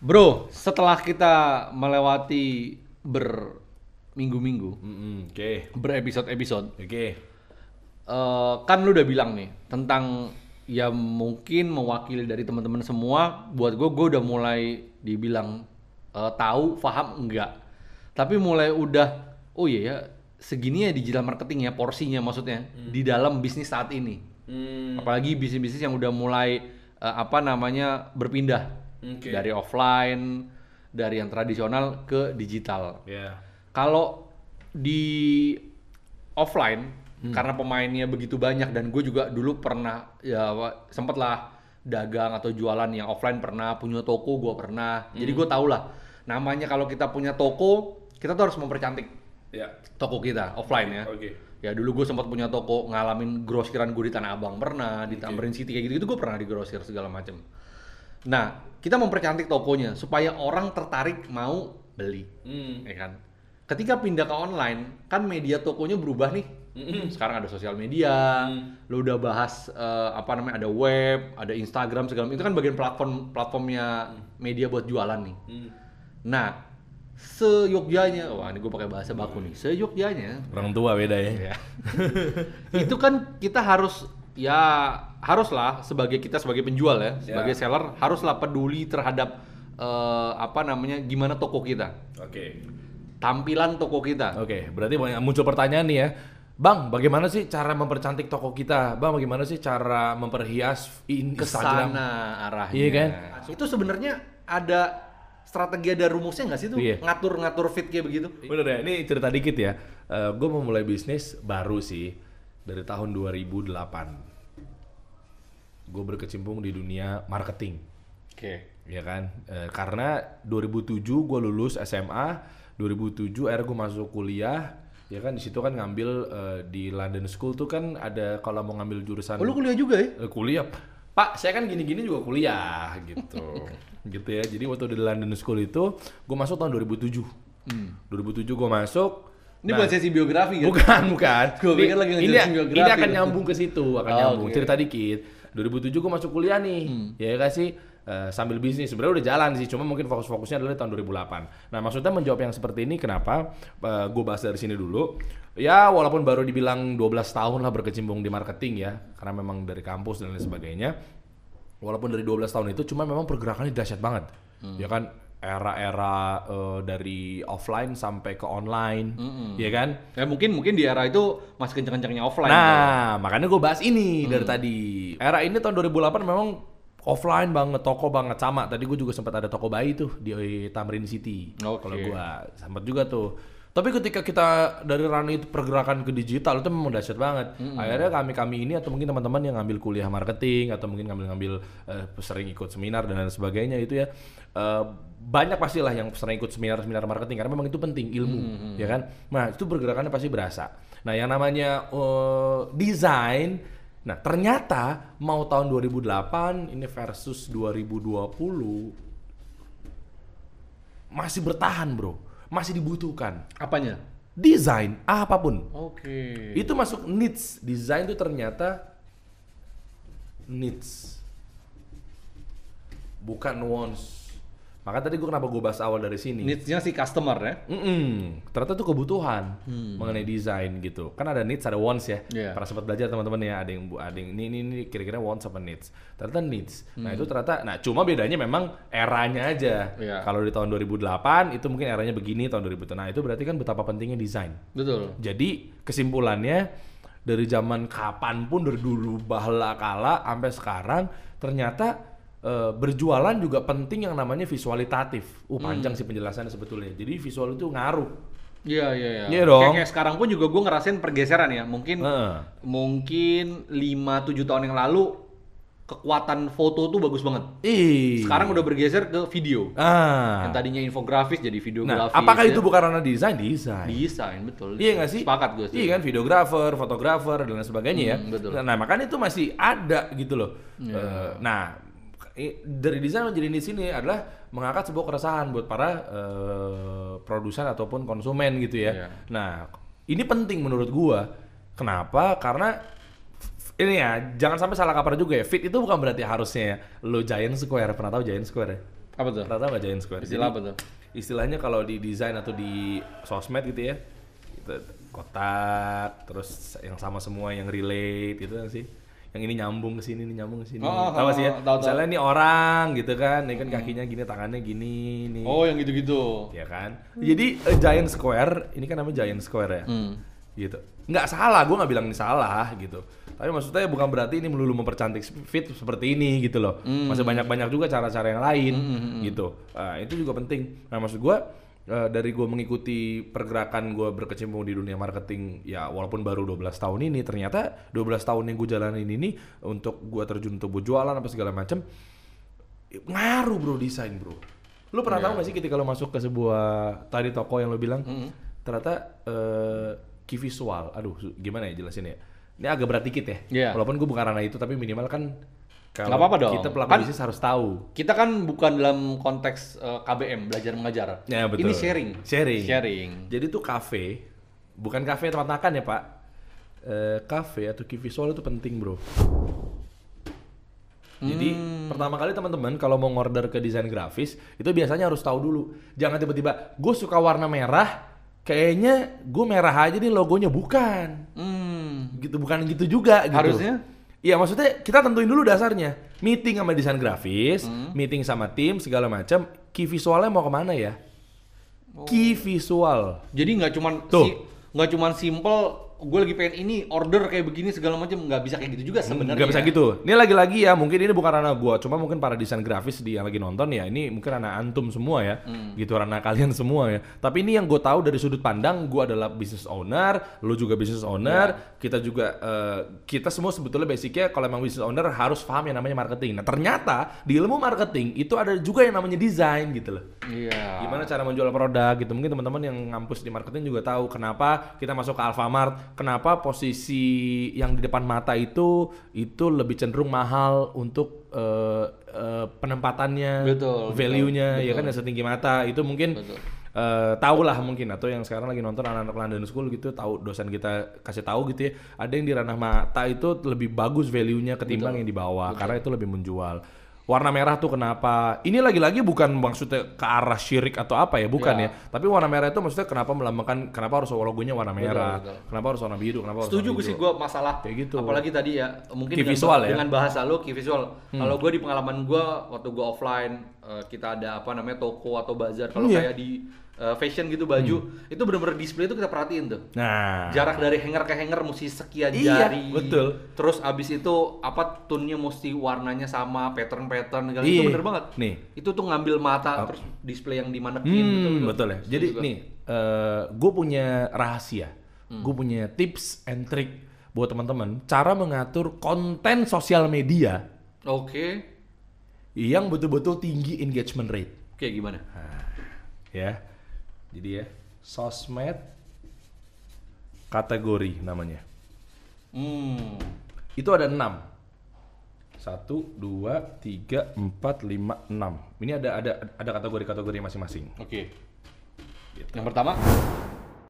Bro, setelah kita melewati berminggu-minggu, Mm-mm, Oke, berepisode-episode, oke. eh, kan lu udah bilang nih tentang ya mungkin mewakili dari teman-teman semua, buat gue gue udah mulai dibilang eh, tahu, paham enggak. Tapi mulai udah, oh iya ya segini ya digital marketing ya porsinya maksudnya di dalam bisnis saat ini. Hmm, Apalagi bisnis-bisnis yang udah mulai eh, apa namanya berpindah Oke. dari offline, dari yang tradisional ke digital. ya. Kalau di offline karena pemainnya begitu banyak dan gue juga dulu pernah ya sempet lah dagang atau jualan yang offline pernah punya toko gue pernah jadi gue tau lah namanya kalau kita punya toko kita tuh harus mempercantik Ya. toko kita offline ya Oke. ya dulu gue sempat punya toko ngalamin grosiran gue di Tanah Abang pernah di Tamrin City kayak gitu gitu gue pernah di grosir segala macem nah kita mempercantik tokonya supaya orang tertarik mau beli Hmm. ya kan ketika pindah ke online kan media tokonya berubah nih sekarang ada sosial media lu udah bahas eh, apa namanya ada web ada Instagram segala macam itu kan bagian platform platformnya media buat jualan nih Hmm. nah seyogyanya wah ini gue pakai bahasa baku nih seyogyanya Orang tua beda ya. ya. itu kan kita harus ya haruslah sebagai kita sebagai penjual ya, sebagai seller haruslah peduli terhadap eh, apa namanya gimana toko kita, Oke. tampilan toko kita. Oke, berarti banyak- muncul pertanyaan nih ya. Bang, bagaimana sih cara mempercantik toko kita? Bang, bagaimana sih cara memperhias in ke Instagram? sana arahnya. Iya kan? Itu sebenarnya ada strategi ada rumusnya nggak sih tuh Iya. ngatur-ngatur fit kayak begitu? Bener ya, ini cerita dikit ya. gue mau mulai bisnis baru sih dari tahun 2008. Gue berkecimpung di dunia marketing, Oke. ya kan? Eh, karena 2007 gue lulus SMA, 2007 akhirnya gue masuk kuliah, ya kan? Di situ kan ngambil eh, di London School tuh kan ada kalau mau ngambil jurusan Oh, lu kuliah juga ya? Eh, kuliah pak saya kan gini-gini juga kuliah gitu gitu ya jadi waktu di London School itu gue masuk tahun 2007 2007 gue masuk Ini Nah, buat sesi biografi kan? bukan bukan. Ini- pikir lagi ini, ngejelasin biografi. ini akan nyambung ke situ akan Oh, nyambung oke. cerita dikit. 2007 gue masuk kuliah nih ya kan sih? Eh, sambil bisnis. Sebenarnya udah jalan sih cuma mungkin fokus-fokusnya adalah tahun 2008 nah maksudnya menjawab yang seperti ini kenapa gue bahas dari sini dulu. Ya walaupun baru dibilang 12 tahun lah berkecimpung di marketing ya karena memang dari kampus dan lain sebagainya. Walaupun dari 12 tahun itu cuma memang pergerakannya dahsyat banget. Ya kan era-era eh, dari offline sampai ke online ya kan Ya mungkin mungkin di era itu masih kenceng-kencengnya offline. kan? Nah, makanya gue bahas ini dari tadi. Era ini tahun 2008 memang offline banget, toko banget sama. Tadi gue juga sempat ada toko bayi tuh di Tamrin City. Oke. Kalau gue sempat juga tuh. Tapi ketika kita dari ranah itu pergerakan ke digital itu memang dahsyat banget. Akhirnya kami kami ini atau mungkin teman-teman yang ngambil kuliah marketing atau mungkin ngambil ngambil eh, sering ikut seminar dan lain sebagainya itu ya eh, banyak pastilah yang sering ikut seminar-seminar marketing karena memang itu penting ilmu, ya kan? Nah itu pergerakannya pasti berasa. Nah yang namanya eh, desain Nah, ternyata mau tahun 2008 ini versus 2020 masih bertahan, Bro. Masih dibutuhkan. Apanya? Desain apa pun. Oke. Itu masuk needs. Desain itu ternyata needs. Bukan wants. Maka tadi gue kenapa gue bahas awal dari sini. Needs-nya si customer ya. Mm-mm. Ternyata itu kebutuhan mengenai desain gitu. Kan ada needs, ada wants ya. Iya. Pernah sempat belajar teman-teman ya. Ada yang bu, ada yang ini ini, ini kira-kira wants apa needs. Ternyata needs. Nah itu ternyata, nah cuma bedanya memang eranya aja. Iya. Kalau di tahun 2008 itu mungkin eranya begini, tahun 2000. Nah itu berarti kan betapa pentingnya desain. Betul. Jadi kesimpulannya dari zaman kapan pun dari dulu bahala kala sampai sekarang ternyata eh, berjualan juga penting yang namanya visualitatif. Uh panjang sih penjelasannya sebetulnya. Jadi visual itu ngaruh. Iya iya iya. Iya dong. Kayak, kayak sekarang pun juga gue ngerasain pergeseran ya. Mungkin Heeh. mungkin 5-7 tahun yang lalu kekuatan foto tuh bagus banget. Ih. Sekarang udah bergeser ke video. Ah. Yang tadinya infografis jadi Nah, videografis. apakah ya. itu bukan ranah desain? Desain. desain betul. Iya nggak sih? Sepakat gue. Iya kan, videografer, fotografer dan lain sebagainya ya. Hmm, betul. Nah, makanya itu masih ada gitu loh. Eh, nah, i- dari desain menjadi di sini adalah mengangkat sebuah keresahan buat para eh, produsen ataupun konsumen gitu ya. Iya. Nah, ini penting menurut gua. Kenapa? Karena ini ya, jangan sampai salah kaprah juga ya. Fit itu bukan berarti harusnya lo Giant Square. Pernah tahu Giant Square ya? Apa tuh? Pernah tahu nggak Giant Square? Istilah Jadi, apa tuh? Istilahnya kalau di desain atau di sosmed gitu ya, itu kotak, terus yang sama semua yang relate gitu kan sih. Yang ini nyambung ke sini, ini nyambung ke sini. Oh, tahu oh, sih ya? tahu, tahu. Misalnya ini orang gitu kan, ini kan kakinya gini, tangannya gini, nih. Oh, yang gitu-gitu. Ya kan? Jadi eh, Giant Square, ini kan namanya Giant Square ya. Hmm. Gitu. Nggak salah, gue nggak bilang ini salah gitu. Tapi maksudnya bukan berarti ini melulu mempercantik fit seperti ini gitu loh. Masih banyak-banyak juga cara-cara yang lain gitu. Nah, itu juga penting. Nah, maksud gue eh, dari gue mengikuti pergerakan gue berkecimpung di dunia marketing ya walaupun baru 12 tahun ini ternyata 12 tahun yang gue jalanin ini untuk gue terjun untuk jualan apa segala macam ngaruh bro desain bro. Lu pernah tahu gak sih ketika lo masuk ke sebuah tadi toko yang lo bilang ternyata eh, key visual aduh gimana ya jelasin ya ini agak berat dikit ya. Iya. walaupun gue bukan ranah itu tapi minimal kan kalau Nggak apa-apa dong. kita pelaku Kan- bisnis harus tahu Kita kan bukan dalam konteks eh, KBM, belajar mengajar. Ya, betul. Ini sharing. Sharing. Sharing. jadi tuh cafe bukan cafe tempat makan ya pak Eh, cafe atau key visual itu penting bro Jadi Hmm. pertama kali teman-teman kalau mau ngorder ke desain grafis itu biasanya harus tahu dulu. Jangan tiba-tiba gue suka warna merah, kayaknya gue merah aja nih logonya bukan. Hmm. Gitu bukan gitu juga gitu. Harusnya? Iya maksudnya kita tentuin dulu dasarnya. Meeting sama desain grafis, Hmm. meeting sama tim segala macam. Key visualnya mau ke mana ya? Key visual. Jadi nggak cuman Tuh. si- nggak cuman simple gue lagi pengen ini order kayak begini segala macam nggak bisa kayak gitu juga sebenarnya. Nggak bisa gitu. Ini lagi-lagi ya, mungkin ini bukan ranah gua, cuma mungkin para desain grafis di yang lagi nonton ya, ini mungkin ranah antum semua ya, Hmm. gitu ranah kalian semua ya. Tapi ini yang gue tahu dari sudut pandang, gua adalah business owner, lu juga business owner, kita juga eh, kita semua sebetulnya basicnya kalau emang business owner harus paham yang namanya marketing. Nah ternyata di ilmu marketing itu ada juga yang namanya desain gitu loh. Iya. Gimana cara menjual produk gitu. Mungkin teman-teman yang ngampus di marketing juga tahu kenapa kita masuk ke Alfamart, kenapa posisi yang di depan mata itu itu lebih cenderung mahal untuk eh, eh, penempatannya, Betul, value-nya betul, ya kan yang setinggi mata. Itu mungkin Betul. eh, tahu lah mungkin atau yang sekarang lagi nonton anak-anak London School gitu tahu dosen kita kasih tahu gitu ya. Ada yang di ranah mata itu lebih bagus value-nya ketimbang yang di bawah karena itu lebih menjual. Warna merah tuh kenapa? Ini lagi-lagi bukan maksudnya ke arah syirik atau apa ya, bukan Ya. ya. Tapi warna merah itu maksudnya kenapa melambangkan kenapa harus logonya warna merah, betul. kenapa harus warna biru, kenapa harus Setuju warna gue sih gue masalah Kayak gitu. Apalagi tadi ya mungkin Key dengan, visual ya? Hmm. dengan bahasa lo key visual. Kalau gue di pengalaman gue waktu gue offline eh, kita ada apa namanya toko atau bazar. Kalau Iya. kayak di eh, fashion gitu baju itu bener-bener display itu kita perhatiin tuh. Nah, Jarak dari hanger ke hanger mesti sekian Iya, jari. betul. Terus abis itu apa tone-nya mesti warnanya sama, pattern-pattern segala itu Iya. bener banget. Nih. Itu tuh ngambil mata terus display yang di manekin Hmm, betul, ya. Jadi gua. nih, gue punya rahasia, Hmm. gue punya tips and trick buat teman-teman cara mengatur konten sosial media Oke. Yang betul-betul tinggi engagement rate, Oke, gimana? ya. Jadi ya, sosmed kategori namanya. Hmm. Itu ada enam. Satu, dua, tiga, empat, lima, enam. Ini ada ada ada kategori-kategori masing-masing. Oke. Gitu. Yang pertama,